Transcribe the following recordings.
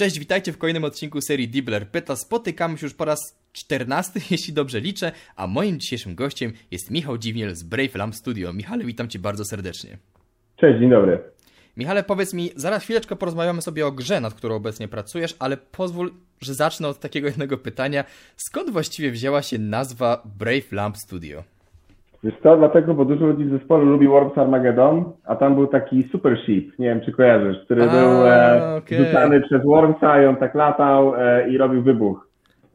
Cześć, witajcie w kolejnym odcinku serii Dibler Pyta. Spotykamy się już po raz 14, jeśli dobrze liczę, a moim dzisiejszym gościem jest Michał Dziwniel z Brave Lamp Studio. Michale, witam cię bardzo serdecznie. Cześć, dzień dobry. Michale, powiedz mi, zaraz chwileczkę porozmawiamy sobie o grze, nad którą obecnie pracujesz, ale pozwól, że zacznę od takiego jednego pytania. Skąd właściwie wzięła się nazwa Brave Lamp Studio? Wiesz co, dlatego, bo dużo ludzi w zespole lubi Worms Armageddon, a tam był taki Super Ship, nie wiem czy kojarzysz, który A, był e, okej. rzucany przez Wormsa i on tak latał e, i robił wybuch.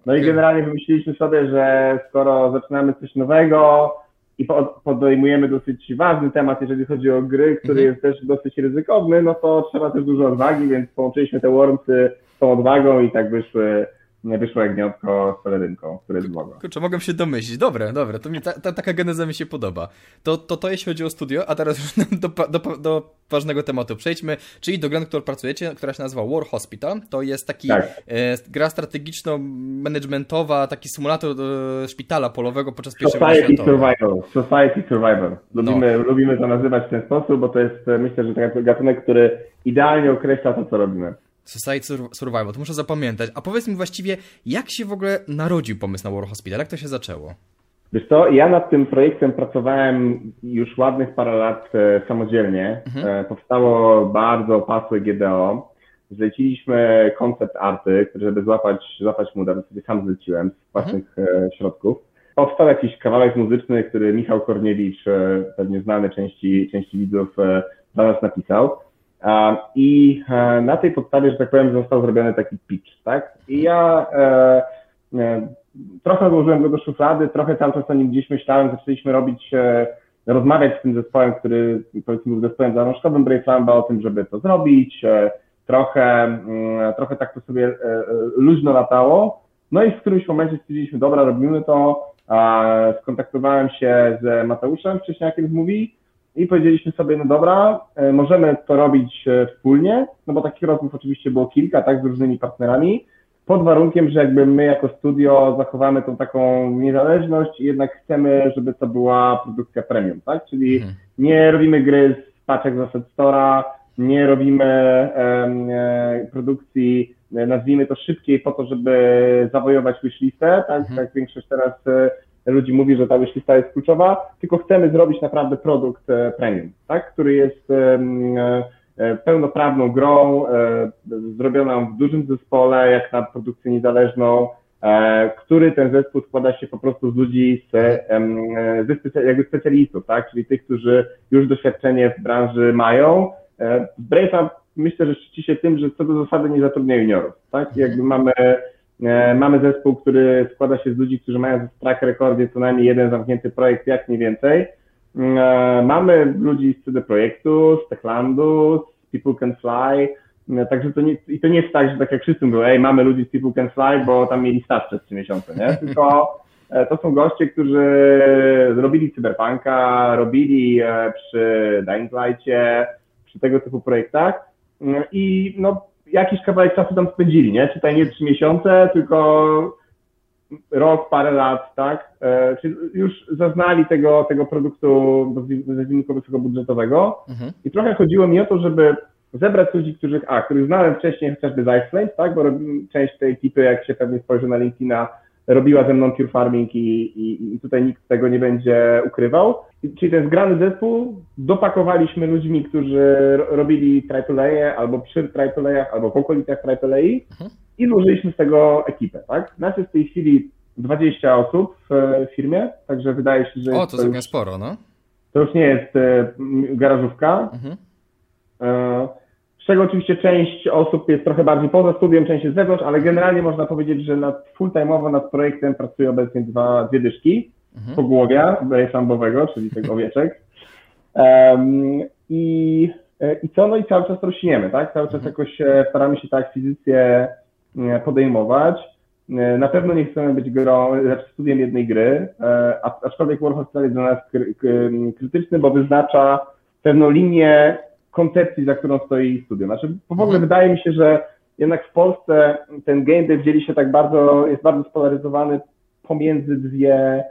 No i Okej. generalnie wymyśliliśmy sobie, że skoro zaczynamy coś nowego i po- podejmujemy dosyć ważny temat, jeżeli chodzi o gry, który Mhm. jest też dosyć ryzykowny, no to trzeba też dużo odwagi, więc połączyliśmy te Wormsy z tą odwagą i tak wyszły, wyszło jagniątko z pelerynką, które jest logo. Kurczę, mogę się domyślić. Dobre, dobre, to mi ta, ta, taka geneza mi się podoba. To, to to jeśli chodzi o studio, a teraz już do, do, do ważnego tematu przejdźmy, czyli do gry, którą pracujecie, która się nazywa War Hospital. To jest taki Tak. e, gra strategiczno-managementowa, taki symulator e, szpitala polowego podczas pierwszej wojny Society. Survival. Society Survival. Lubimy, lubimy to nazywać w ten sposób, bo to jest e, myślę, że taki gatunek, który idealnie określa to, co robimy. Society Sur- Survival, to muszę zapamiętać. A powiedz mi właściwie, jak się w ogóle narodził pomysł na War Hospital? Jak to się zaczęło? Wiesz co, ja nad tym projektem pracowałem już ładnych parę lat e, samodzielnie. Mhm. E, powstało bardzo opasłe GDO. Zleciliśmy koncept arty, który żeby złapać, złapać mu, nawet sobie sam zleciłem z własnych e, środków. Powstał jakiś kawałek muzyczny, który Michał Korniewicz, e, pewnie znany części, części widzów, e, dla nas napisał. I e, na tej podstawie, że tak powiem, został zrobiony taki pitch, tak? I ja e, e, trochę odłożyłem go do szuflady, trochę cały czas o nim gdzieś myślałem, zaczęliśmy robić, rozmawiać z tym zespołem, który powiedzmy był zespołem zarążkowym Brave Lamba o tym, żeby to zrobić, trochę, mm, trochę tak to sobie luźno latało, no i w którymś momencie stwierdziliśmy, dobra, robimy to, skontaktowałem się z Mateuszem Wcześniakiem z Mówi i powiedzieliśmy sobie, no dobra, e, możemy to robić e, wspólnie, no bo takich rozmów oczywiście było kilka, tak, z różnymi partnerami, pod warunkiem, że jakby my jako studio zachowamy tą taką niezależność i jednak chcemy, żeby to była produkcja premium, tak? Czyli Mhm. nie robimy gry z paczek z Asset Store'a, nie robimy e, produkcji, nazwijmy to szybkiej po to, żeby zawojować wishlistę, tak? Mhm. Tak większość teraz ludzi mówi, że ta wishlista jest kluczowa, tylko chcemy zrobić naprawdę produkt e, premium, tak? Który jest e, pełnoprawną grą, e, zrobioną w dużym zespole, jak na produkcję niezależną, który ten zespół składa się po prostu z ludzi, z, ze jakby specjalistów, tak? czyli tych, którzy już doświadczenie w branży mają. Brave Lab myślę, że szczyci się tym, że co do zasady nie zatrudnia juniorów. Tak? Jakby mamy, mamy zespół, który składa się z ludzi, którzy mają w track rekordzie co najmniej jeden zamknięty projekt, jak nie więcej. E, Mamy ludzi z CD Projektu, z Techlandu, z People Can Fly, E, Także to nie, i to nie jest tak, że tak jak wszyscy mówią, ej, mamy ludzi z People Can Fly, bo tam mieli staż przez trzy miesiące, nie? Tylko e, to są goście, którzy robili Cyberpunka, robili e, przy Dying Light'cie, przy tego typu projektach Mm, i no, jakiś kawałek czasu tam spędzili, nie? Czytaj nie trzy miesiące, tylko rok, parę lat, tak? E, Czyli już zaznali tego, tego produktu, go wysokobudżetowego, Mhm. i trochę chodziło mi o to, żeby zebrać ludzi, których, a, których znałem wcześniej chociażby z Ice Flames, tak, bo robi- część tej ekipy, jak się pewnie spojrzy na LinkedIna, robiła ze mną Pure Farming i, i, i tutaj nikt tego nie będzie ukrywał. Czyli ten zgrany zespół dopakowaliśmy ludźmi, którzy ro- robili AAA albo przy AAA, albo w okolicach AAA Mhm. i złożyliśmy z tego ekipę, tak. Nas jest w tej chwili 20 osób w firmie, także wydaje się, że O, to to, już, sporo, no. to już nie jest e, garażówka, Mhm. E, Z czego oczywiście część osób jest trochę bardziej poza studiem, część jest z zewnątrz, ale generalnie można powiedzieć, że nad full-time'owo nad projektem pracuje obecnie dwa, dwie dyszki Mhm. pogłowia lambowego, czyli tych owieczek. Em, I, e, I co? No i cały czas rośniemy, tak? Cały czas Mhm. jakoś e, staramy się te akwizycje e, podejmować. Na pewno nie chcemy być grą, znaczy studiem jednej gry, aczkolwiek Warhol jest dla nas kry, kry, krytyczny, bo wyznacza pewną linię koncepcji, za którą stoi studio. Znaczy, w ogóle Mhm. wydaje mi się, że jednak w Polsce ten game dev dzieli się tak bardzo, jest bardzo spolaryzowany pomiędzy dwie,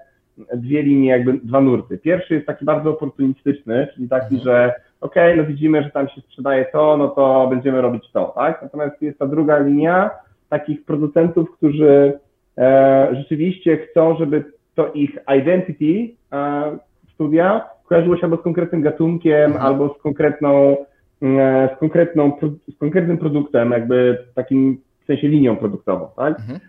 dwie linie, jakby dwa nurty. Pierwszy jest taki bardzo oportunistyczny, czyli taki, Mhm. że ok, no widzimy, że tam się sprzedaje to, no to będziemy robić to, tak? Natomiast jest ta druga linia takich producentów, którzy e, rzeczywiście chcą, żeby to ich identity e, studia kojarzyło się albo z konkretnym gatunkiem, mhm. albo z konkretną, e, z konkretną, z konkretnym produktem, jakby takim w sensie linią produktową, tak? Mhm.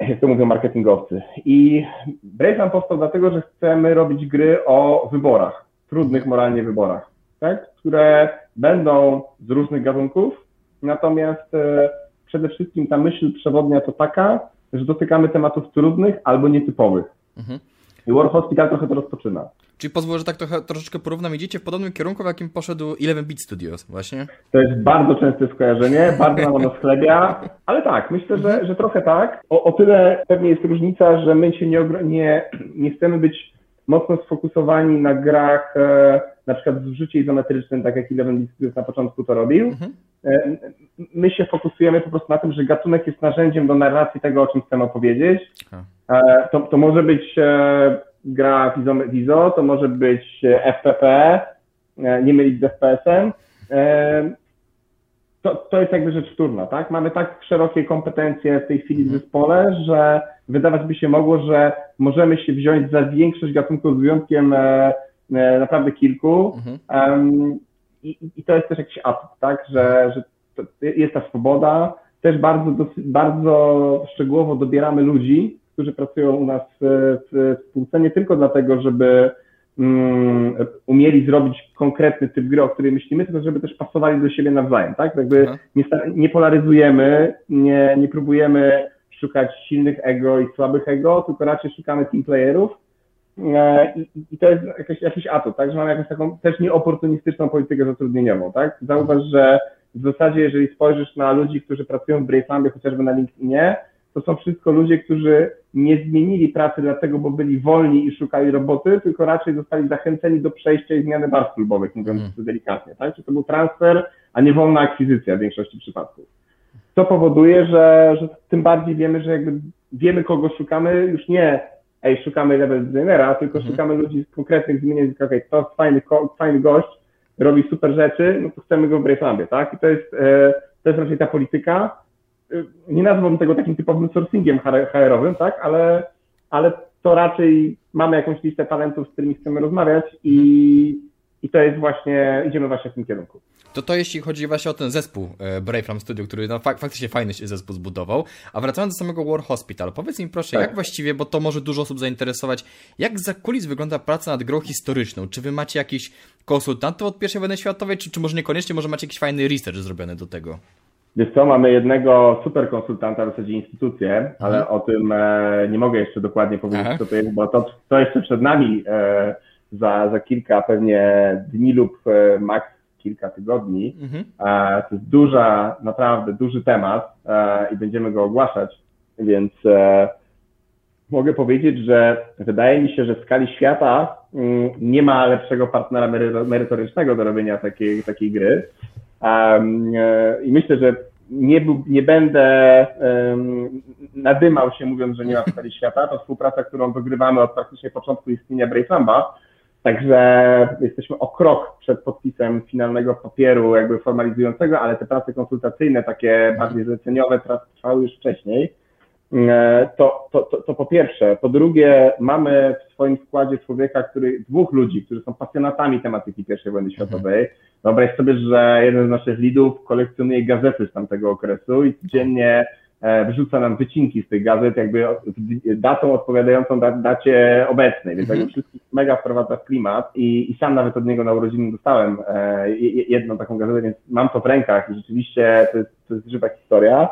Jak to mówią marketingowcy. I Braveland powstał dlatego, że chcemy robić gry o wyborach, trudnych moralnie wyborach, tak? które będą z różnych gatunków, natomiast e, przede wszystkim ta myśl przewodnia to taka, że dotykamy tematów trudnych albo nietypowych. Mhm. I War Hospital trochę to rozpoczyna. Czyli pozwolę, że tak trochę, troszeczkę porównam, idziecie w podobnym kierunku, w jakim poszedł 11-Bit Studios właśnie? To jest bardzo częste skojarzenie, bardzo nam ono schlebia, ale tak, myślę, że, że trochę tak. O, o tyle pewnie jest różnica, że my się nie, nie, nie chcemy być mocno sfokusowani na grach e, na przykład w życiu izometrycznym, tak jak Eleven Studios na początku to robił. Mhm. E, my się fokusujemy po prostu na tym, że gatunek jest narzędziem do narracji tego, o czym chcemy opowiedzieć. E, to, to może być gra w ISO, to może być FPP, nie mylić z FPS-em. To, to jest jakby rzecz wtórna, tak? Mamy tak szerokie kompetencje w tej chwili w mhm. zespole, że wydawać by się mogło, że możemy się wziąć za większość gatunków z wyjątkiem e, e, naprawdę kilku. Mhm. I, I to jest też jakiś atut, tak? Że, że jest ta swoboda. Też bardzo, bardzo szczegółowo dobieramy ludzi, którzy pracują u nas w, w spółce, nie tylko dlatego, żeby um, umieli zrobić konkretny typ gry, o której myślimy, tylko żeby też pasowali do siebie nawzajem, tak? Jakby mhm. nie, nie polaryzujemy, nie, nie próbujemy szukać silnych ego i słabych ego, tylko raczej szukamy team playerów. E, I, i to jest jakiś, jakiś atut, tak? Że mamy jakąś taką też nieoportunistyczną politykę zatrudnieniową, tak? Zauważ, że w zasadzie, jeżeli spojrzysz na ludzi, którzy pracują w Bravelandie, chociażby na LinkedInie, to są wszystko ludzie, którzy nie zmienili pracy dlatego, bo byli wolni i szukali roboty, tylko raczej zostali zachęceni do przejścia i zmiany barw klubowych, mówiąc mm. delikatnie, tak? Czy to był transfer, a nie wolna akwizycja w większości przypadków co powoduje, że, że tym bardziej wiemy, że jakby wiemy, kogo szukamy, już nie ej, szukamy level designera, tylko mhm. szukamy ludzi z konkretnych zmienień, okej, okay, to jest fajny, fajny gość, robi super rzeczy, no to chcemy go w Bracelambie, tak? I to jest, e, to jest raczej ta polityka. E, nie nazwałbym tego takim typowym sourcingiem HR-owym, tak? Ale, ale to raczej mamy jakąś listę talentów, z którymi chcemy rozmawiać i, i to jest właśnie, idziemy właśnie w tym kierunku. To to jeśli chodzi właśnie o ten zespół e, Brave Ram Studio, który no, fak faktycznie fajny się zespół zbudował. A wracając do samego War Hospital, powiedz mi proszę, tak. jak właściwie, bo to może dużo osób zainteresować, jak za kulis wygląda praca nad grą historyczną? Czy wy macie jakiś konsultantów od I wojny światowej, czy, czy może niekoniecznie, może macie jakiś fajny research zrobiony do tego? Wiesz co, mamy jednego super konsultanta, w zasadzie instytucję, ale mhm. o tym e, nie mogę jeszcze dokładnie powiedzieć, Aha. co to jest, bo to, to jeszcze przed nami e, za, za kilka pewnie dni lub e, maks kilka tygodni. Mhm. E, to jest duża, naprawdę duży temat e, i będziemy go ogłaszać, więc mogę powiedzieć, że wydaje mi się, że w skali świata mm, nie ma lepszego partnera merytorycznego do robienia takiej, takiej gry. I myślę, że nie, nie będę um, nadymał się mówiąc, że nie ma w skali świata. To współpraca, którą dogrywamy od praktycznie początku istnienia Brave Także jesteśmy o krok przed podpisem finalnego papieru, jakby formalizującego, ale te prace konsultacyjne, takie bardziej zleceniowe, trwały już wcześniej. E, to, to, to, to, po pierwsze. Po drugie, mamy w swoim składzie człowieka, który, dwóch ludzi, którzy są pasjonatami tematyki I wojny światowej. Wyobraź sobie, że jeden z naszych lidów kolekcjonuje gazety z tamtego okresu i codziennie E, wrzuca nam wycinki z tych gazet, jakby datą odpowiadającą dacie obecnej, więc jakby wszystkich mega wprowadza w klimat i, i sam nawet od niego na urodziny dostałem e, jedną taką gazetę, więc mam to w rękach i rzeczywiście to jest, to jest żywa historia,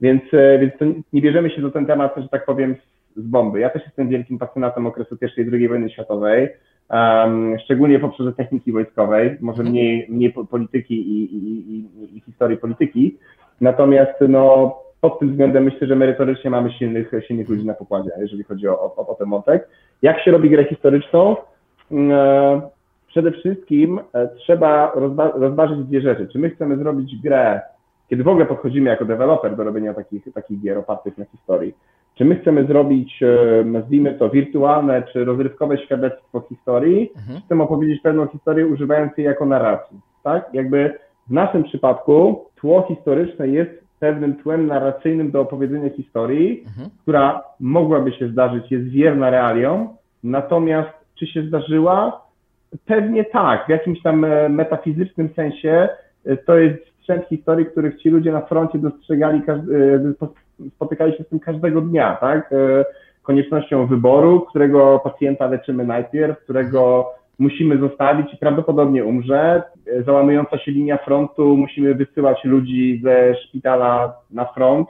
więc, e, więc nie bierzemy się do ten temat, że tak powiem, z bomby. Ja też jestem wielkim pasjonatem okresu I i II wojny światowej, um, szczególnie w obszarze techniki wojskowej, może mhm. mniej, mniej polityki i, i, i, i historii polityki, natomiast no pod tym względem myślę, że merytorycznie mamy silnych, silnych ludzi na pokładzie, jeżeli chodzi o, o, o ten wątek. Jak się robi grę historyczną? Mm, e, przede wszystkim e, trzeba rozwa rozważyć dwie rzeczy. Czy my chcemy zrobić grę, kiedy w ogóle podchodzimy jako deweloper do robienia takich, takich gier opartych na historii, czy my chcemy zrobić, e, nazwijmy to, wirtualne czy rozrywkowe świadectwo historii, mhm. czy chcemy opowiedzieć pewną historię używając jej jako narracji, tak? Jakby w naszym przypadku tło historyczne jest pewnym tłem narracyjnym do opowiedzenia historii, mhm. która mogłaby się zdarzyć, jest wierna realiom, natomiast czy się zdarzyła? Pewnie tak, w jakimś tam e, metafizycznym sensie e, to jest sprzęt historii, których ci ludzie na froncie dostrzegali, spotykali się z tym każdego dnia, tak? E, koniecznością wyboru, którego pacjenta leczymy najpierw, którego musimy zostawić i prawdopodobnie umrze. E, załamująca się linia frontu, musimy wysyłać ludzi ze szpitala na front,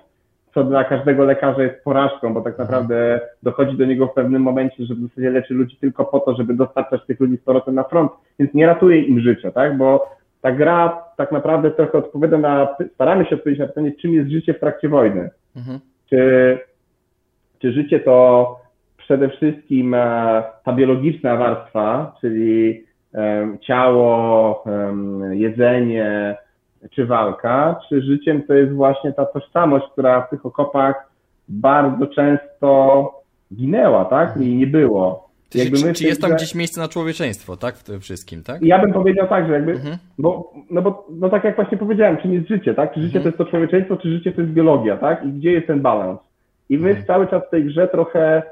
co dla każdego lekarza jest porażką, bo tak naprawdę dochodzi do niego w pewnym momencie, że w zasadzie leczy ludzi tylko po to, żeby dostarczać tych ludzi z powrotem na front, więc nie ratuje im życia, tak? Bo ta gra tak naprawdę trochę odpowiada na, staramy się odpowiedzieć na pytanie, czym jest życie w trakcie wojny. Mhm. Czy, czy życie to przede wszystkim e, ta biologiczna warstwa, czyli ciało, jedzenie czy walka, czy życiem to jest właśnie ta tożsamość, która w tych okopach bardzo często ginęła, tak? I nie było. Czy, czy jest tam gdzieś miejsce na człowieczeństwo, tak? W tym wszystkim, tak? Ja bym powiedział tak, że jakby, mhm. bo, no bo, no tak jak właśnie powiedziałem, czym jest życie, tak? Czy życie mhm. to jest to człowieczeństwo, czy życie to jest biologia, tak? I gdzie jest ten balans? I my mhm. cały czas w tej grze trochę,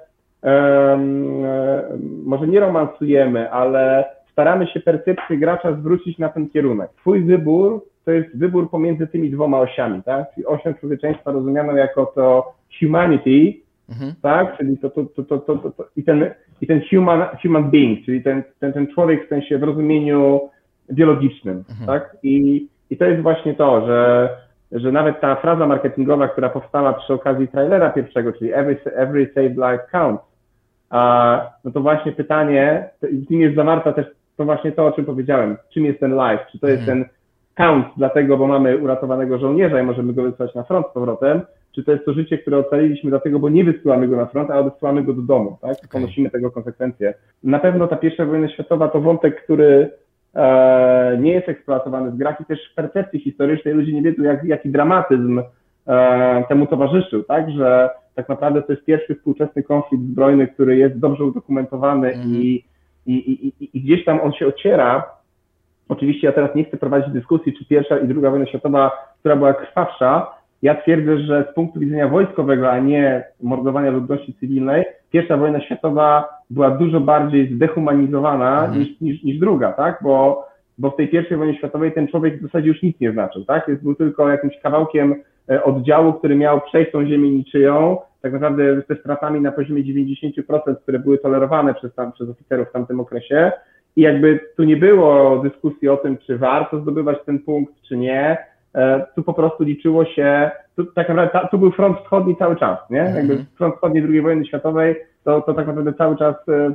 może nie romansujemy, ale staramy się percepcję gracza zwrócić na ten kierunek. Twój wybór to jest wybór pomiędzy tymi dwoma osiami, tak? Czyli osią człowieczeństwa rozumianą jako to humanity, mhm. tak? Czyli to, to, to, to, to, to, i ten, i ten human, human being, czyli ten, ten, ten człowiek w sensie w rozumieniu biologicznym, mhm. tak? I, I to jest właśnie to, że, że nawet ta fraza marketingowa, która powstała przy okazji trailera pierwszego, czyli every, every saved life counts, no to właśnie pytanie, w nim jest zawarta też to właśnie to, o czym powiedziałem, czym jest ten life, czy to jest mhm. ten count dlatego, bo mamy uratowanego żołnierza i możemy go wysłać na front z powrotem, czy to jest to życie, które ocaliliśmy dlatego, bo nie wysyłamy go na front, a odsyłamy go do domu, tak? Okay. Ponosimy tego konsekwencje. Na pewno ta pierwsza wojna światowa to wątek, który e, nie jest eksploatowany w grach i też w percepcji historycznej ludzie nie wiedzą, jak, jaki dramatyzm e, temu towarzyszył, tak? Że tak naprawdę to jest pierwszy współczesny konflikt zbrojny, który jest dobrze udokumentowany mm. i, i, i, i, gdzieś tam on się ociera. Oczywiście ja teraz nie chcę prowadzić dyskusji, czy pierwsza i druga wojna światowa, która była krwawsza, ja twierdzę, że z punktu widzenia wojskowego, a nie mordowania ludności cywilnej, pierwsza wojna światowa była dużo bardziej zdehumanizowana mhm. niż, niż, niż druga, tak? Bo, bo w tej pierwszej wojnie światowej ten człowiek w zasadzie już nic nie znaczył, tak? Jest, był tylko jakimś kawałkiem oddziału, który miał przejść tą ziemię niczyją, tak naprawdę ze stratami na poziomie 90%, które były tolerowane przez, tam, przez oficerów w tamtym okresie. I jakby tu nie było dyskusji o tym, czy warto zdobywać ten punkt, czy nie E, tu po prostu liczyło się, tu, tak naprawdę tu był front wschodni cały czas, nie? Mhm. Jakby front wschodni II wojny światowej, to, to tak naprawdę cały czas e,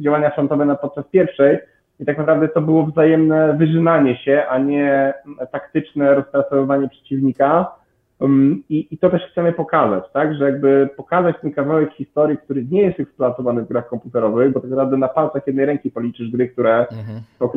działania frontowe na podczas pierwszej i tak naprawdę to było wzajemne wyżynanie się, a nie taktyczne rozpracowywanie przeciwnika. Um, I, I to też chcemy pokazać, tak, że jakby pokazać ten kawałek historii, który nie jest eksploatowany w grach komputerowych, bo tak naprawdę na palcach jednej ręki policzysz gry, które mhm. o,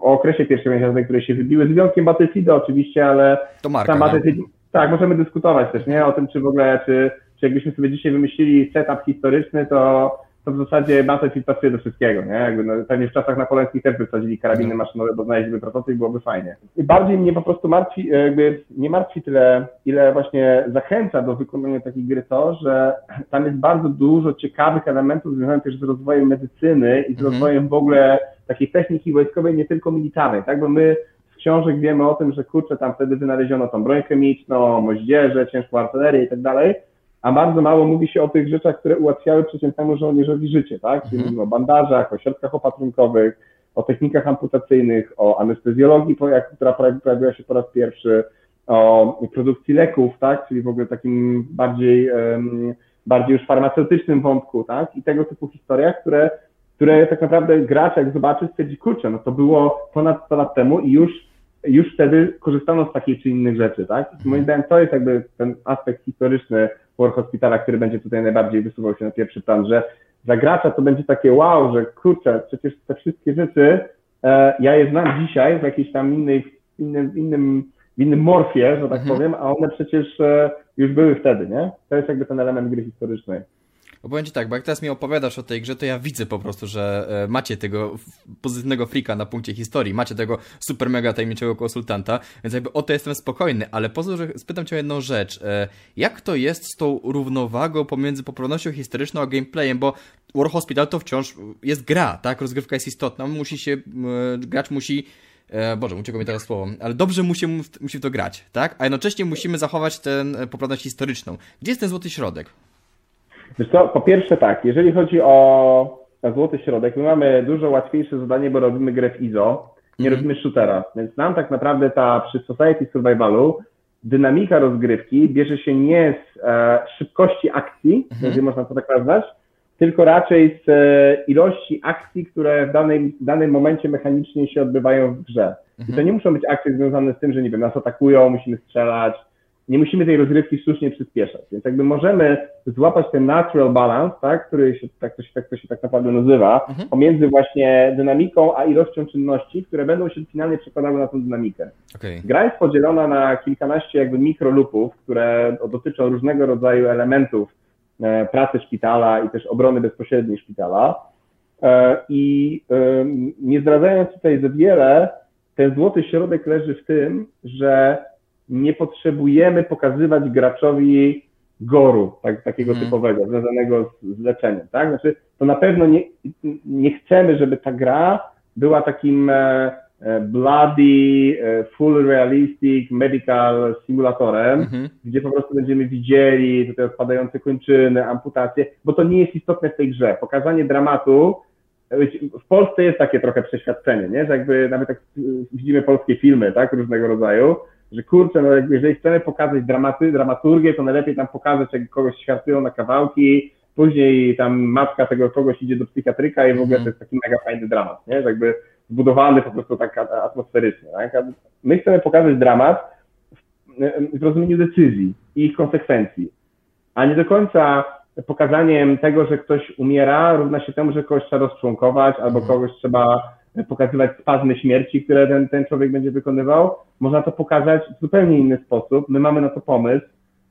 o, okresie pierwszej światowej, które się wybiły, z wyjątkiem Battlefielda oczywiście, ale to marka, tam Battlefield, tak, możemy dyskutować też, nie, o tym, czy w ogóle, czy, czy jakbyśmy sobie dzisiaj wymyślili setup historyczny, to to w zasadzie Battlefield pasuje do wszystkiego, nie? Jakby no, pewnie w czasach napoleońskich też wysadzili karabiny no. maszynowe, bo znaleźliby prototyp, byłoby fajnie. I bardziej mnie po prostu martwi, jakby nie martwi tyle, ile właśnie zachęca do wykonania takiej gry to, że tam jest bardzo dużo ciekawych elementów związanych też z rozwojem medycyny i z mhm. rozwojem w ogóle takiej techniki wojskowej, nie tylko militarnej, tak? Bo my z książek wiemy o tym, że kurczę, tam wtedy wynaleziono tą broń chemiczną, moździerze, ciężką artylerię i tak dalej, a bardzo mało mówi się o tych rzeczach, które ułatwiały przeciętnemu żołnierzowi życie, tak? Czyli mhm. mówimy o bandażach, o środkach opatrunkowych, o technikach amputacyjnych, o anestezjologii, która pojawiła się po raz pierwszy, o produkcji leków, tak? Czyli w ogóle takim bardziej, bardziej już farmaceutycznym wątku, tak? I tego typu historiach, które, które tak naprawdę gracz jak zobaczy stwierdzi, kurczę, no to było ponad 100 lat temu i już już wtedy korzystano z takich czy innych rzeczy, tak? Moim zdaniem to jest jakby ten aspekt historyczny War Hospitala, który będzie tutaj najbardziej wysuwał się na pierwszy plan, że gracza to będzie takie wow, że kurczę, przecież te wszystkie rzeczy, e, ja je znam dzisiaj w jakiejś tam innej, innym, innym, w innym morfie, że tak mhm. powiem, a one przecież e, już były wtedy, nie? To jest jakby ten element gry historycznej. Bo Ci tak, bo jak teraz mi opowiadasz o tej grze, to ja widzę po prostu, że e, macie tego pozytywnego frika na punkcie historii, macie tego super mega tajemniczego konsultanta, więc jakby o to jestem spokojny, ale pozwól, że spytam Cię jedną rzecz. E, jak to jest z tą równowagą pomiędzy poprawnością historyczną a gameplayem, bo War Hospital to wciąż jest gra, tak? Rozgrywka jest istotna, musi się, gracz musi E, Boże, uciekło mi teraz słowo, ale dobrze musi, musi w to grać, tak? A jednocześnie musimy zachować tę poprawność historyczną. Gdzie jest ten złoty środek? Wiesz co, po pierwsze tak, jeżeli chodzi o złoty środek, my mamy dużo łatwiejsze zadanie, bo robimy grę w ISO, nie mm. robimy shootera, więc nam tak naprawdę ta przy Society Survivalu dynamika rozgrywki bierze się nie z e, szybkości akcji, mm jeżeli można to tak nazwać, tylko raczej z e, ilości akcji, które w danym, danym momencie mechanicznie się odbywają w grze. I to mhm. nie muszą być akcje związane z tym, że nie wiem, nas atakują, musimy strzelać, nie musimy tej rozgrywki sztucznie przyspieszać. Więc jakby możemy złapać ten natural balance, tak, który się tak, to się, tak, to się tak naprawdę nazywa, mhm. pomiędzy właśnie dynamiką a ilością czynności, które będą się finalnie przekładały na tą dynamikę. Okay. Gra jest podzielona na kilkanaście jakby mikrolupów, które dotyczą różnego rodzaju elementów e, pracy szpitala i też obrony bezpośredniej szpitala. E, I nie zdradzając tutaj za wiele, ten złoty środek leży w tym, że nie potrzebujemy pokazywać graczowi goru, tak, takiego hmm. typowego, związanego z, z leczeniem, tak? Znaczy, to na pewno nie, nie chcemy, żeby ta gra była takim e, e bloody, e, full realistic medical simulatorem, mhm. gdzie po prostu będziemy widzieli tutaj odpadające kończyny, amputacje, bo to nie jest istotne w tej grze. Pokazanie dramatu w Polsce jest takie trochę przeświadczenie, nie? że jakby nawet jak widzimy polskie filmy, tak, różnego rodzaju, że kurczę, no jakby jeżeli chcemy pokazać dramaty, dramaturgię, to najlepiej tam pokazać, jak kogoś świartują na kawałki, później tam matka tego kogoś idzie do psychiatryka i w ogóle to jest taki mega fajny dramat, nie? Że jakby zbudowany po prostu tak atmosferycznie, tak? My chcemy pokazać dramat w, w rozumieniu decyzji i ich konsekwencji, a nie do końca pokazaniem tego, że ktoś umiera równa się temu, że kogoś trzeba rozczłonkować albo mhm. kogoś trzeba pokazywać spazmy śmierci, które ten, ten człowiek będzie wykonywał. Można to pokazać w zupełnie inny sposób. My mamy na to pomysł.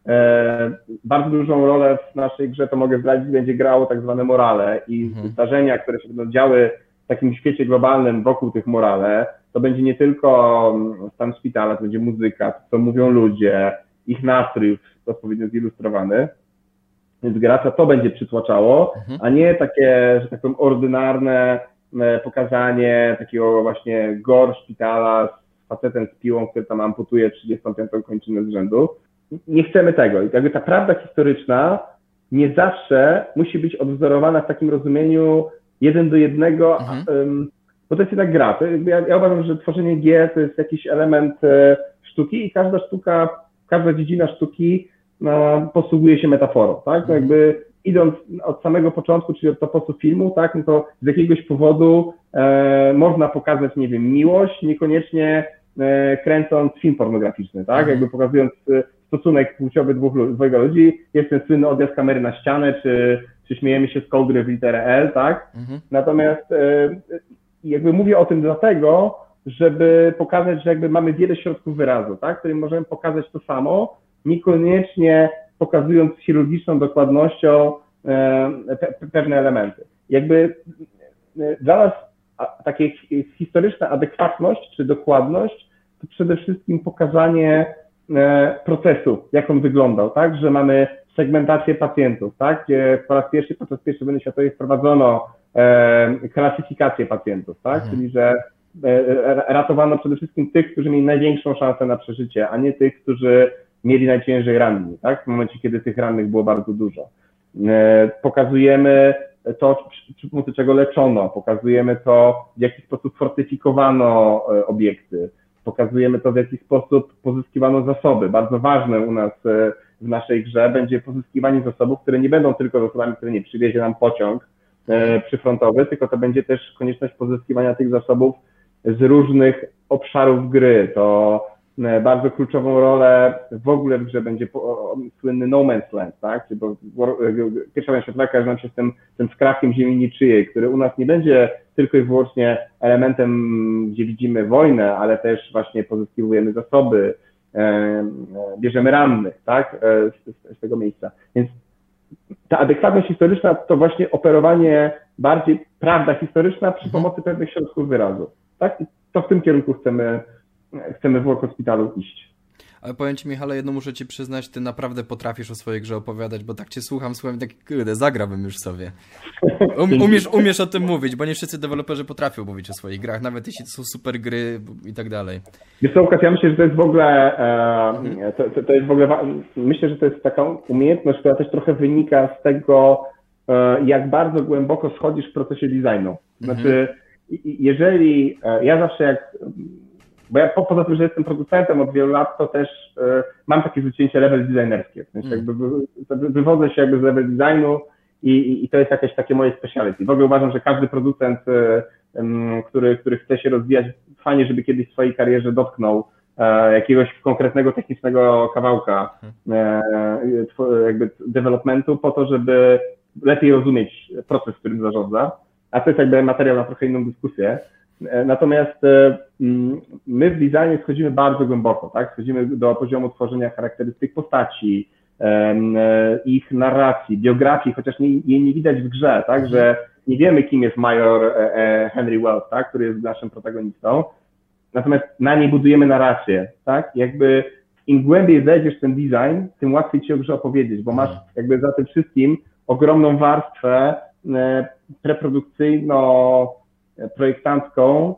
E, bardzo dużą rolę w naszej grze, to mogę zdradzić, będzie grało tak zwane morale i mhm. zdarzenia, które się będą działy w takim świecie globalnym wokół tych morale, to będzie nie tylko mm, stan szpitala, to będzie muzyka, to co mówią ludzie, ich nastrój odpowiednio zilustrowany. Więc gracza to będzie przytłaczało, mhm. a nie takie, że tak powiem, ordynarne pokazanie takiego właśnie gor szpitala z facetem z piłą, który tam amputuje 35 kończynę z rzędu. Nie chcemy tego. I jakby ta prawda historyczna nie zawsze musi być odwzorowana w takim rozumieniu jeden do jednego, mhm. bo to jest jednak gra. Ja, ja, uważam, że tworzenie gier to jest jakiś element e, sztuki i każda sztuka, każda dziedzina sztuki no, posługuje się metaforą, tak? To mhm. jakby idąc od samego początku, czyli od toposu filmu, tak, no to z jakiegoś powodu e, można pokazać, nie wiem, miłość, niekoniecznie e, kręcąc film pornograficzny, tak, mhm. jakby pokazując e, stosunek płciowy dwóch, dwojga ludzi, jest ten słynny odjazd kamery na ścianę, czy, czy śmiejemy się z kołdry w literę L, tak, mhm. natomiast e, jakby mówię o tym dlatego, żeby pokazać, że jakby mamy wiele środków wyrazu, tak, którym możemy pokazać to samo, niekoniecznie pokazując z chirurgiczną dokładnością e, pewne elementy. Jakby e, dla nas takie historyczna adekwatność czy dokładność to przede wszystkim pokazanie e, procesu, jak on wyglądał, tak, że mamy segmentację pacjentów, tak, gdzie po raz pierwszy podczas pierwszej wojny światowej wprowadzono klasyfikację pacjentów, tak, mhm. czyli że ratowano przede wszystkim tych, którzy mieli największą szansę na przeżycie, a nie tych, którzy mieli najciężej ranni, tak? W momencie, kiedy tych rannych było bardzo dużo. E, pokazujemy to, czego leczono, pokazujemy to, w jaki sposób fortyfikowano e, obiekty, pokazujemy to, w jaki sposób pozyskiwano zasoby. Bardzo ważne u nas e, w naszej grze będzie pozyskiwanie zasobów, które nie będą tylko zasobami, które nie przywiezie nam pociąg przyfrontowy, tylko to będzie też konieczność pozyskiwania tych zasobów z różnych obszarów gry. To bardzo kluczową rolę w ogóle w grze będzie słynny No Man's Land, tak? Czyli bo e, pierwsza wojna światowa kojarzy nam się z tym, tym skrachiem ziemi niczyjej, który u nas nie będzie tylko i wyłącznie elementem, gdzie widzimy wojnę, ale też właśnie pozyskiwujemy zasoby, bierzemy rannych, tak, z, z tego miejsca. Więc ta adekwatność historyczna to właśnie operowanie bardziej prawda historyczna przy mhm. pomocy pewnych środków wyrazu. Tak? I to w tym kierunku chcemy, chcemy w Hospitalu iść. Ale powiem Ci, Michale, jedno muszę Ci przyznać, Ty naprawdę potrafisz o swojej grze opowiadać, bo tak Cię słucham, słucham tak, kurde, zagrałbym już sobie. Um, umiesz, umiesz o tym mówić, bo nie wszyscy deweloperzy potrafią mówić o swoich grach, nawet jeśli to są super gry i tak dalej. Wiesz co, Łukasz, ja myślę, że to jest w ogóle, e, to, to, jest w ogóle, myślę, że to jest taka umiejętność, która też trochę wynika z tego, e, jak bardzo głęboko schodzisz w procesie designu. Znaczy, mhm. jeżeli, e, ja zawsze jak bo ja po, poza tym, że jestem producentem od wielu lat, to też y, mam takie zacięcie level designerskie. W sensie mm. jakby wy, wywodzę się jakby z level designu i, i, i, to jest jakieś takie moje speciality. W ogóle uważam, że każdy producent, y, y, który, który chce się rozwijać, fajnie, żeby kiedyś w swojej karierze dotknął e, jakiegoś konkretnego technicznego kawałka mhm. jakby developmentu po to, żeby lepiej rozumieć proces, którym zarządza. A to jest jakby materiał na trochę inną dyskusję. E, natomiast e, mm, my w designie schodzimy bardzo głęboko, tak? Schodzimy do poziomu tworzenia charakterystyk postaci, e, ich narracji, biografii, chociaż nie, jej nie widać w grze, tak? Że nie wiemy, kim jest major Henry Wells, tak? Który jest naszym protagonistą. Natomiast na niej budujemy narrację, tak? Jakby im głębiej zejdziesz ten design, tym łatwiej ci o grze opowiedzieć, bo masz jakby za tym wszystkim ogromną warstwę preprodukcyjno projektantką,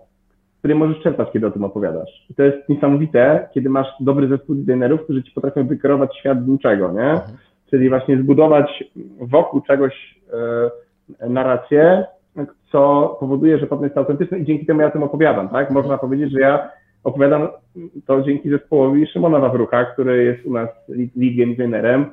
której możesz czerpać, kiedy o tym opowiadasz. I to jest niesamowite, kiedy masz dobry zespół designerów, którzy ci potrafią wykierować świat z niczego, nie? Mhm. Czyli właśnie zbudować wokół czegoś e, narrację, co powoduje, że potem jest autentyczne i dzięki temu ja o tym opowiadam, tak? Można powiedzieć, że ja opowiadam to dzięki zespołowi Szymona Wawrucha, który jest u nas lead game designerem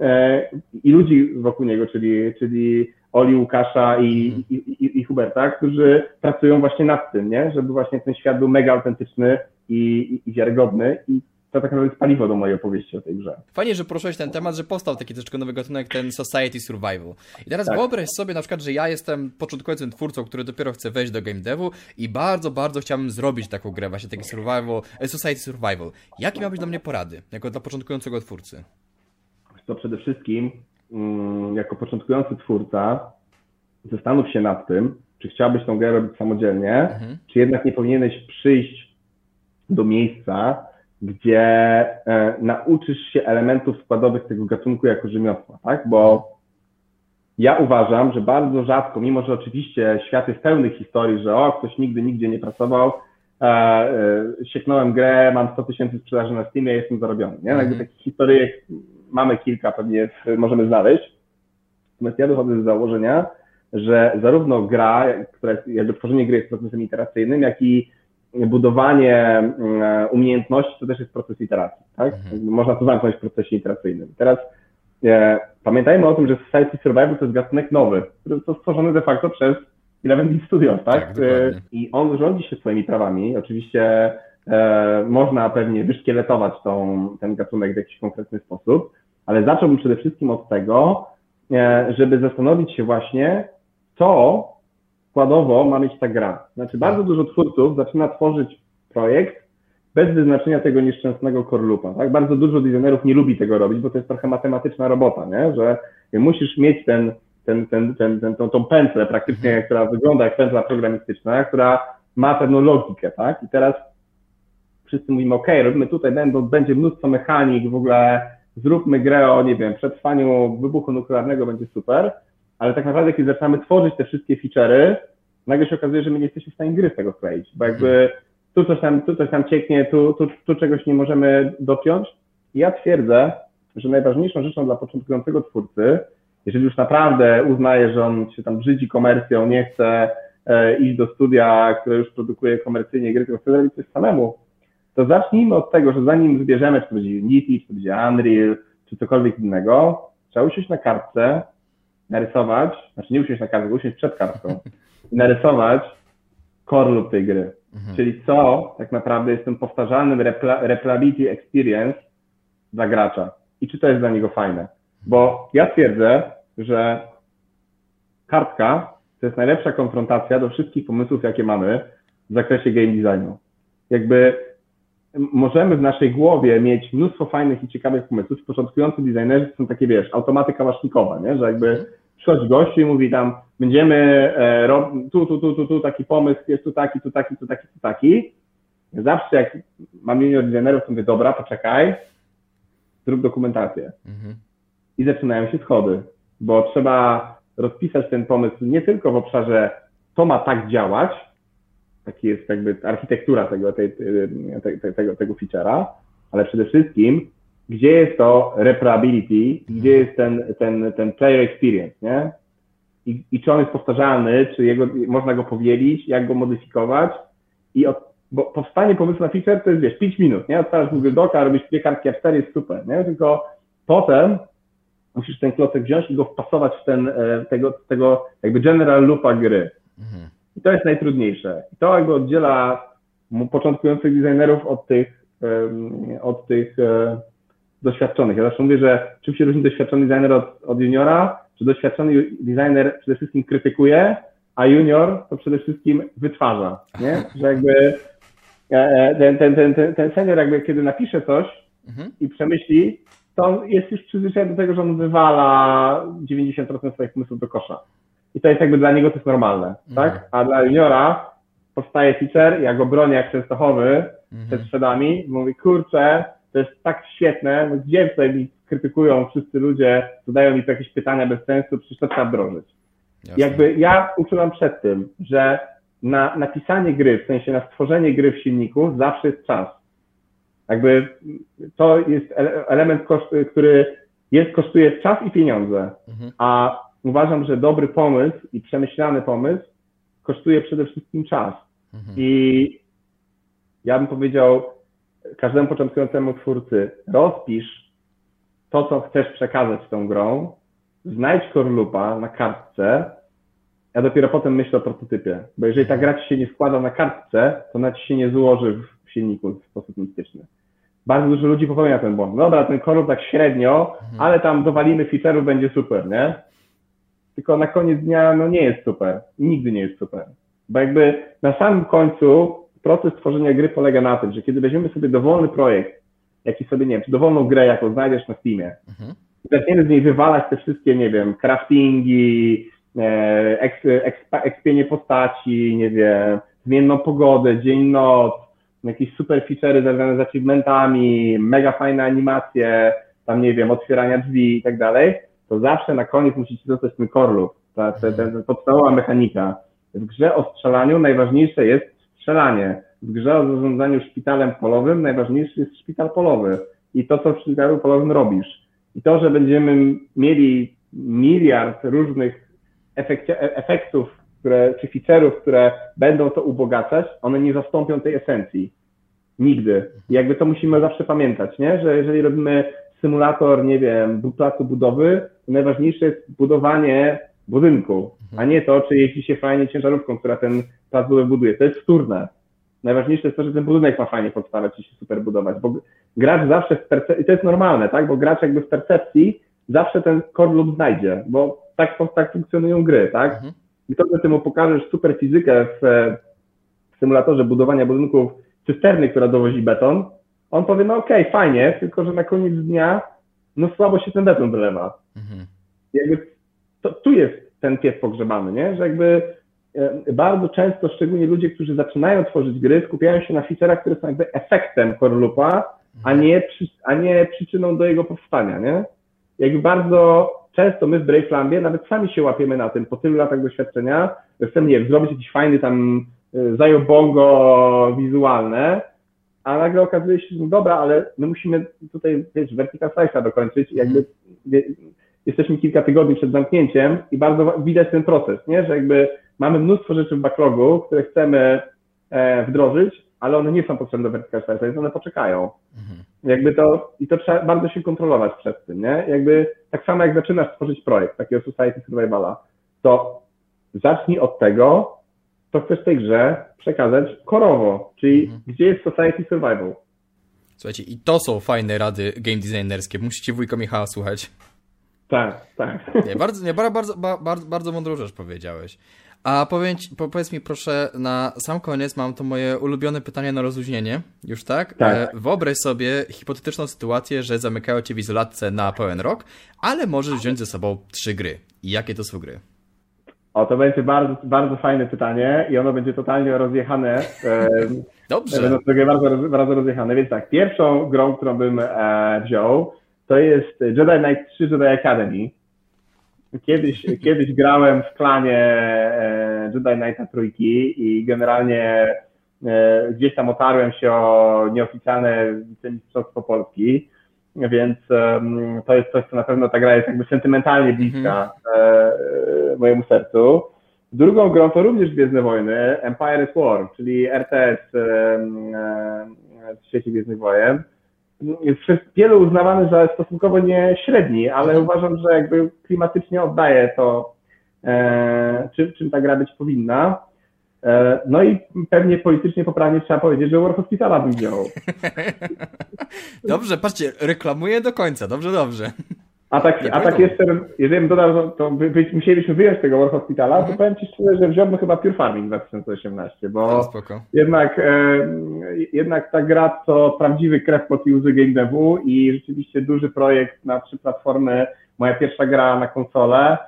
e, i ludzi wokół niego, czyli, czyli Oli, Łukasza i, mhm. i, i, i, Huberta, którzy pracują właśnie nad tym, nie? żeby właśnie ten świat był mega autentyczny i, i wiarygodny i to tak naprawdę jest paliwo do mojej opowieści o tej grze. Fajnie, że poruszyłeś ten temat, że powstał taki troszeczkę nowy gatunek, ten Society Survival. I teraz tak. wyobraź sobie na przykład, że ja jestem początkującym twórcą, który dopiero chce wejść do game devu i bardzo, bardzo chciałbym zrobić taką grę, właśnie taki survival, e, Society Survival. Jakie miałbyś dla mnie porady, jako dla początkującego twórcy? To przede wszystkim jako początkujący twórca zastanów się nad tym, czy chciałbyś tą grę robić samodzielnie, mhm. czy jednak nie powinieneś przyjść do miejsca, gdzie e, nauczysz się elementów składowych tego gatunku jako rzemiosła, tak? Bo ja uważam, że bardzo rzadko, mimo że oczywiście świat jest pełny historii, że o, ktoś nigdy nigdzie nie pracował, e, e, sieknąłem grę, mam 100 tysięcy sprzedaży na Steamie, jestem zarobiony, nie? Jakby takich historyjek mamy kilka, pewnie możemy znaleźć. Natomiast ja wychodzę z założenia, że zarówno gra, która jest, jakby tworzenie gry jest procesem iteracyjnym, jak i budowanie mm, umiejętności to też jest proces iteracji, tak? Mhm. Można to zamknąć w procesie iteracyjnym. Teraz e, pamiętajmy o tym, że Society Survival to jest gatunek nowy, który został stworzony de facto przez Eleven Studios, tak? tak e, I on rządzi się swoimi prawami. Oczywiście e, można pewnie wyszkieletować tą, ten gatunek w jakiś konkretny sposób, ale zacząłbym przede wszystkim od tego, e, żeby zastanowić się właśnie, co składowo ma mieć ta gra. Znaczy, bardzo dużo twórców zaczyna tworzyć projekt bez wyznaczenia tego nieszczęsnego korlupa. Tak? Bardzo dużo designerów nie lubi tego robić, bo to jest trochę matematyczna robota, nie? że musisz mieć ten, ten, ten, ten, ten, tą, tą pętlę praktycznie, mhm. która wygląda jak pętla programistyczna, która ma pewną logikę, tak? I teraz wszyscy mówimy, ok, robimy tutaj, będą, będzie mnóstwo mechanik, w ogóle zróbmy grę o, nie wiem, przetrwaniu wybuchu nuklearnego będzie super, ale tak naprawdę, kiedy zaczynamy tworzyć te wszystkie feature'y, nagle się okazuje, że my nie jesteśmy w stanie gry z tego skleić, bo jakby tu coś tam, tu coś tam cieknie, tu, tu, tu czegoś nie możemy dopiąć. ja twierdzę, że najważniejszą rzeczą dla początkującego twórcy, jeżeli już naprawdę uznaje, że on się tam brzydzi komercją, nie chce e, iść do studia, które już produkuje komercyjnie gry, tylko chce zrobić coś samemu, to zacznijmy od tego, że zanim wybierzemy, czy to będzie Unity, czy to będzie Unreal, czy cokolwiek innego, trzeba usiąść na kartce, narysować, znaczy nie usiąść na kartce, usiąść przed kartką i narysować core lub tej gry. Mhm. Czyli co tak naprawdę jest tym powtarzalnym replayability experience dla gracza i czy to jest dla niego fajne. Bo ja twierdzę, że kartka to jest najlepsza konfrontacja do wszystkich pomysłów, jakie mamy w zakresie game designu. Jakby możemy w naszej głowie mieć mnóstwo fajnych i ciekawych pomysłów. Początkujący designerzy są takie, wiesz, automaty kałasznikowe, nie? że jakby przychodzi gościu i mówi tam, będziemy e, tu, tu, tu, tu, tu taki pomysł, jest tu taki, tu taki, tu taki, tu taki. Zawsze jak mam junior designerów, to mówię, dobra, poczekaj, zrób dokumentację. Mhm. I zaczynają się schody, bo trzeba rozpisać ten pomysł nie tylko w obszarze, to ma tak działać, taki jest jakby architektura tego, tej, tej, tego, tego feature'a, ale przede wszystkim, gdzie jest to reparability, gdzie jest ten, ten, ten player experience, nie? I, I czy on jest powtarzalny, czy jego, można go powielić, jak go modyfikować i od, bo powstanie pomysłu na feature to jest, wiesz, 5 minut, nie? Odpalasz Google Doca, robisz dwie kartki A4, jest super, nie? Tylko potem musisz ten klocek wziąć i go wpasować w ten, e, tego, tego jakby general loopa gry. Mhm. I to jest najtrudniejsze. I to jakby oddziela początkujących designerów od tych, od tych e, doświadczonych. Ja zawsze mówię, że czym się różni doświadczony designer od, od juniora, że doświadczony designer przede wszystkim krytykuje, a junior to przede wszystkim wytwarza, nie? Że jakby e, ten, ten, ten, ten, ten senior jakby kiedy napisze coś mhm. i przemyśli, to on jest już przyzwyczajony do tego, że on wywala 90% swoich pomysłów do kosza. I to jest jakby dla niego to jest normalne, mhm. tak? A dla juniora powstaje feature, ja go bronię jak Częstochowy mhm. przed sprzedami, mówi, kurczę, to jest tak świetne, no gdzie tutaj mi krytykują wszyscy ludzie, zadają mi jakieś pytania bez sensu, przecież to trzeba wdrożyć. Jasne. Jakby ja uczulam przed tym, że na napisanie gry, w sensie na stworzenie gry w silniku zawsze jest czas. Jakby to jest element, który jest, kosztuje czas i pieniądze, mhm. a uważam, że dobry pomysł i przemyślany pomysł kosztuje przede wszystkim czas. Mhm. I ja bym powiedział każdemu początkującemu twórcy, rozpisz to, co chcesz przekazać tą grą, znajdź korlupa na kartce, a dopiero potem myśl o prototypie. Bo jeżeli ta gra ci się nie składa na kartce, to ona ci się nie złoży w silniku w sposób mistyczny bardzo dużo ludzi popełnia ten błąd. Dobra, ten korol tak średnio, mhm. ale tam dowalimy feature'ów, będzie super, nie? Tylko na koniec dnia, no nie jest super. Nigdy nie jest super. Bo jakby na samym końcu proces tworzenia gry polega na tym, że kiedy weźmiemy sobie dowolny projekt, jaki sobie, nie wiem, czy dowolną grę, jaką znajdziesz na Steamie, mhm. i zaczniemy z niej wywalać te wszystkie, nie wiem, craftingi, e, ekspienie postaci, nie wiem, zmienną pogodę, dzień, noc, jakieś super feature'y związane z achievementami, mega fajne animacje, tam nie wiem, otwierania drzwi i tak dalej, to zawsze na koniec musicie dostać ten core loop, ta, ta, ta, ta podstawowa mechanika. W grze o strzelaniu najważniejsze jest strzelanie. W grze o zarządzaniu szpitalem polowym najważniejszy jest szpital polowy i to, co w szpitalu polowym robisz. I to, że będziemy mieli miliard różnych efektów które, czy które będą to ubogacać, one nie zastąpią tej esencji. Nigdy. I jakby to musimy zawsze pamiętać, nie? że jeżeli robimy symulator, nie wiem, placu budowy, najważniejsze jest budowanie budynku, a nie to, czy jeździ się fajnie ciężarówką, która ten plac budowy buduje. To jest wtórne. Najważniejsze jest to, że ten budynek ma fajnie podstawać i się super budować, bo gracz zawsze w percepcji, i to jest normalne, tak, bo gracz jakby w percepcji zawsze ten core loop znajdzie, bo tak, tak funkcjonują gry, tak? Mhm i to, że ty mu pokażesz super fizykę w, w symulatorze budowania budynków cysterny, która dowozi beton, on powie, no okej, okay, fajnie, tylko że na koniec dnia no słabo się ten beton wylewa. Mhm. Jakby to, tu jest ten pies pogrzebany, nie? Że jakby e, bardzo często, szczególnie ludzie, którzy zaczynają tworzyć gry, skupiają się na feature'ach, które są jakby efektem core loopa, a mhm. nie, a nie przyczyną do jego powstania, nie? Jakby bardzo często my w Bravelambie nawet sami się łapiemy na tym, po tylu latach doświadczenia, że chcemy, nie wiem, zrobić jakiś fajny tam y, zajobongo wizualne, a nagle okazuje się, że no dobra, ale my musimy tutaj, wiesz, vertical slice'a dokończyć i jakby wie, jesteśmy kilka tygodni przed zamknięciem i bardzo widać ten proces, nie? że jakby mamy mnóstwo rzeczy w backlogu, które chcemy e, wdrożyć, ale one nie są potrzebne do vertical slice'a, więc one poczekają. Mhm. Jakby to, i to trzeba bardzo się kontrolować przed tym, nie? Jakby tak samo jak zaczynasz tworzyć projekt takiego Society Survivala, to zacznij od tego, co chcesz tej grze przekazać korowo, czyli mhm. gdzie jest Society Survival. Słuchajcie, i to są fajne rady game designerskie. Musicie wujka Michała słuchać. Tak, tak. Nie, bardzo, nie, bardzo, bardzo, bardzo, bardzo mądrą rzecz powiedziałeś. A powiedz, powiedz mi proszę, na sam koniec mam to moje ulubione pytanie na rozluźnienie, już tak? tak. E, wyobraź sobie hipotetyczną sytuację, że zamykają cię w izolatce na pełen rok, ale możesz wziąć ze sobą trzy gry. I jakie to są gry? O, to będzie bardzo, bardzo fajne pytanie i ono będzie totalnie rozjechane. Dobrze. Będą sobie bardzo, bardzo rozjechane. Więc tak, pierwszą grą, którą bym e, wziął, to jest Jedi Knight 3 Jedi Academy. Kiedyś, kiedyś grałem w klanie e, Jedi Knighta trójki i generalnie e, gdzieś tam otarłem się o nieoficjalne wicemistrzostwo Polski, więc to jest coś, co na pewno ta gra jest jakby sentymentalnie bliska mm. mojemu sercu. Drugą grą to również Gwiezdne Wojny, Empire is War, czyli RTS w świecie Gwiezdnych Wojen jest przez wielu uznawany za stosunkowo nie średni, ale mhm. uważam, że jakby klimatycznie oddaje to, e, czym, czym ta gra być powinna. E, no i pewnie politycznie poprawnie trzeba powiedzieć, że War Hospitala bym wziął. dobrze, patrzcie, reklamuję do końca, dobrze, dobrze. A tak, a tak jeszcze, jeżeli bym dodał, to by, by, musielibyśmy wyjąć tego War Hospitala, mhm. to powiem Ci szczerze, że wziąłbym chyba Pure Farming 2018, bo jednak, e, jednak ta gra to prawdziwy krew pod user game devu i rzeczywiście duży projekt na trzy platformy, moja pierwsza gra na konsolę,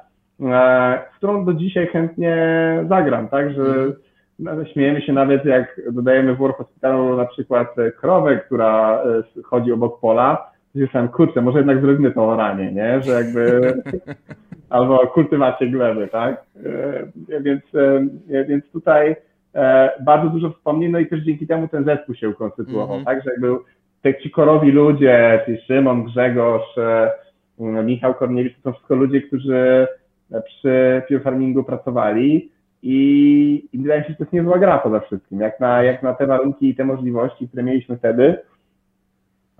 e, w którą do dzisiaj chętnie zagram, tak, że mhm. Śmiejemy się nawet jak dodajemy w War Hospitalu na przykład krowę, która e, chodzi obok pola, myślałem, kurczę, może jednak zrobimy to oranie, nie? Że jakby albo kultywację gleby, tak? E, więc, e, więc tutaj e, bardzo dużo wspomnień, no i też dzięki temu ten zespół się ukonstytuował, mm -hmm. tak? Że jakby te ci korowi ludzie, czyli Szymon, Grzegorz, Michał Korniewicz, to są wszystko ludzie, którzy przy Pure Farmingu pracowali i, i wydaje mi się, że to jest niezła gra poza wszystkim. Jak na, jak na te warunki i te możliwości, które mieliśmy wtedy,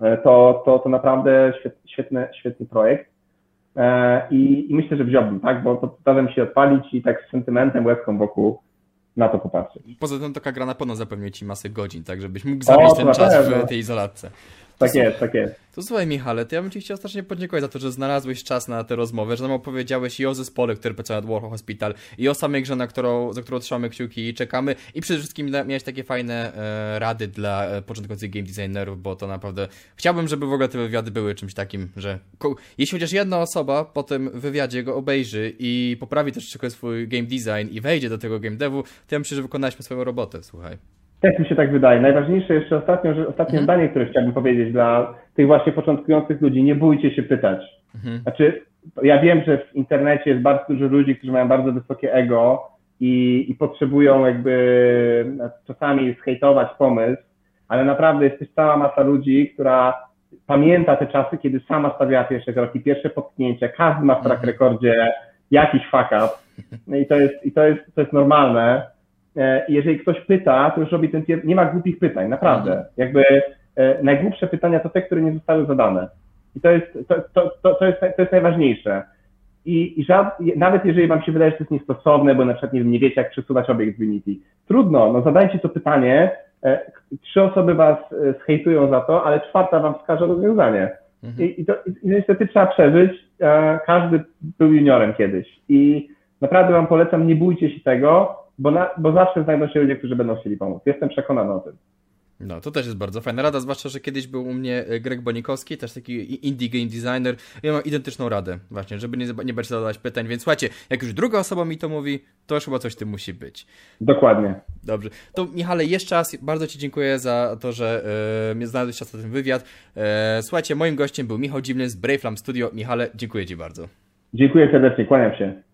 E, to, to, to naprawdę świetny, świetny projekt. E, I, I, myślę, że wziąłbym, tak? Bo to zdarzem się odpalić i tak z sentymentem, łezką wokół na to popatrzeć. Poza tym taka gra na pewno zapewni ci masę godzin, tak? Żebyś mógł zabić ten czas w tej izolatce. Tak są, jest, tak jest. To słuchaj Michale, to ja bym Ci chciał strasznie podziękować za to, że znalazłeś czas na tę rozmowę, że nam opowiedziałeś i o zespole, który pracuje nad Warhol Hospital i o samej grze, na którą, za którą trzymamy kciuki i czekamy i przede wszystkim miałeś takie fajne e, rady dla e, początkujących game designerów, bo to naprawdę chciałbym, żeby w ogóle te wywiady były czymś takim, że jeśli chociaż jedna osoba po tym wywiadzie go obejrzy i poprawi też trochę swój game design i wejdzie do tego game devu, to ja myślę, że wykonaliśmy swoją robotę, słuchaj. Też mi się tak wydaje. Najważniejsze jeszcze ostatnio, że ostatnie mhm. zdanie, które chciałbym powiedzieć dla tych właśnie początkujących ludzi, nie bójcie się pytać. Mhm. Znaczy, ja wiem, że w internecie jest bardzo dużo ludzi, którzy mają bardzo wysokie ego i, i potrzebują jakby czasami zhejtować pomysł, ale naprawdę jest też cała masa ludzi, która pamięta te czasy, kiedy sama stawiała pierwsze kroki, pierwsze potknięcia, każdy ma w track mhm. rekordzie jakiś fuck up no i to jest, i to jest, to jest normalne E, jeżeli ktoś pyta, to już robi ten pier... nie ma głupich pytań, naprawdę. Mhm. Jakby e, najgłupsze pytania to te, które nie zostały zadane. I to jest, to, to, to, to jest, to jest najważniejsze. I, i żad... nawet jeżeli wam się wydaje, że to jest niestosowne, bo na przykład nie, nie wiecie, jak przesuwać obiekt z Unity, trudno, no zadajcie to pytanie, e, trzy osoby was zhejtują za to, ale czwarta wam wskaże rozwiązanie. Mhm. I, i, to, I niestety trzeba przeżyć, każdy był juniorem kiedyś. I naprawdę wam polecam, nie bójcie się tego, bo, na, bo zawsze znajdą się ludzie, którzy będą chcieli pomóc. Jestem przekonany o tym. No, to też jest bardzo fajna rada, zwłaszcza, że kiedyś był u mnie e, Greg Bonikowski, też taki indie game designer. Ja mam identyczną radę, właśnie, żeby nie, nie bać zadawać pytań. Więc słuchajcie, jak już druga osoba mi to mówi, to już chyba coś tym musi być. Dokładnie. Dobrze. To Michale, jeszcze raz bardzo Ci dziękuję za to, że e, znalazłeś czas na ten wywiad. E, słuchajcie, moim gościem był Michał Dziwny z Bravlam Studio. Michale, dziękuję Ci bardzo. Dziękuję serdecznie, kłaniam się.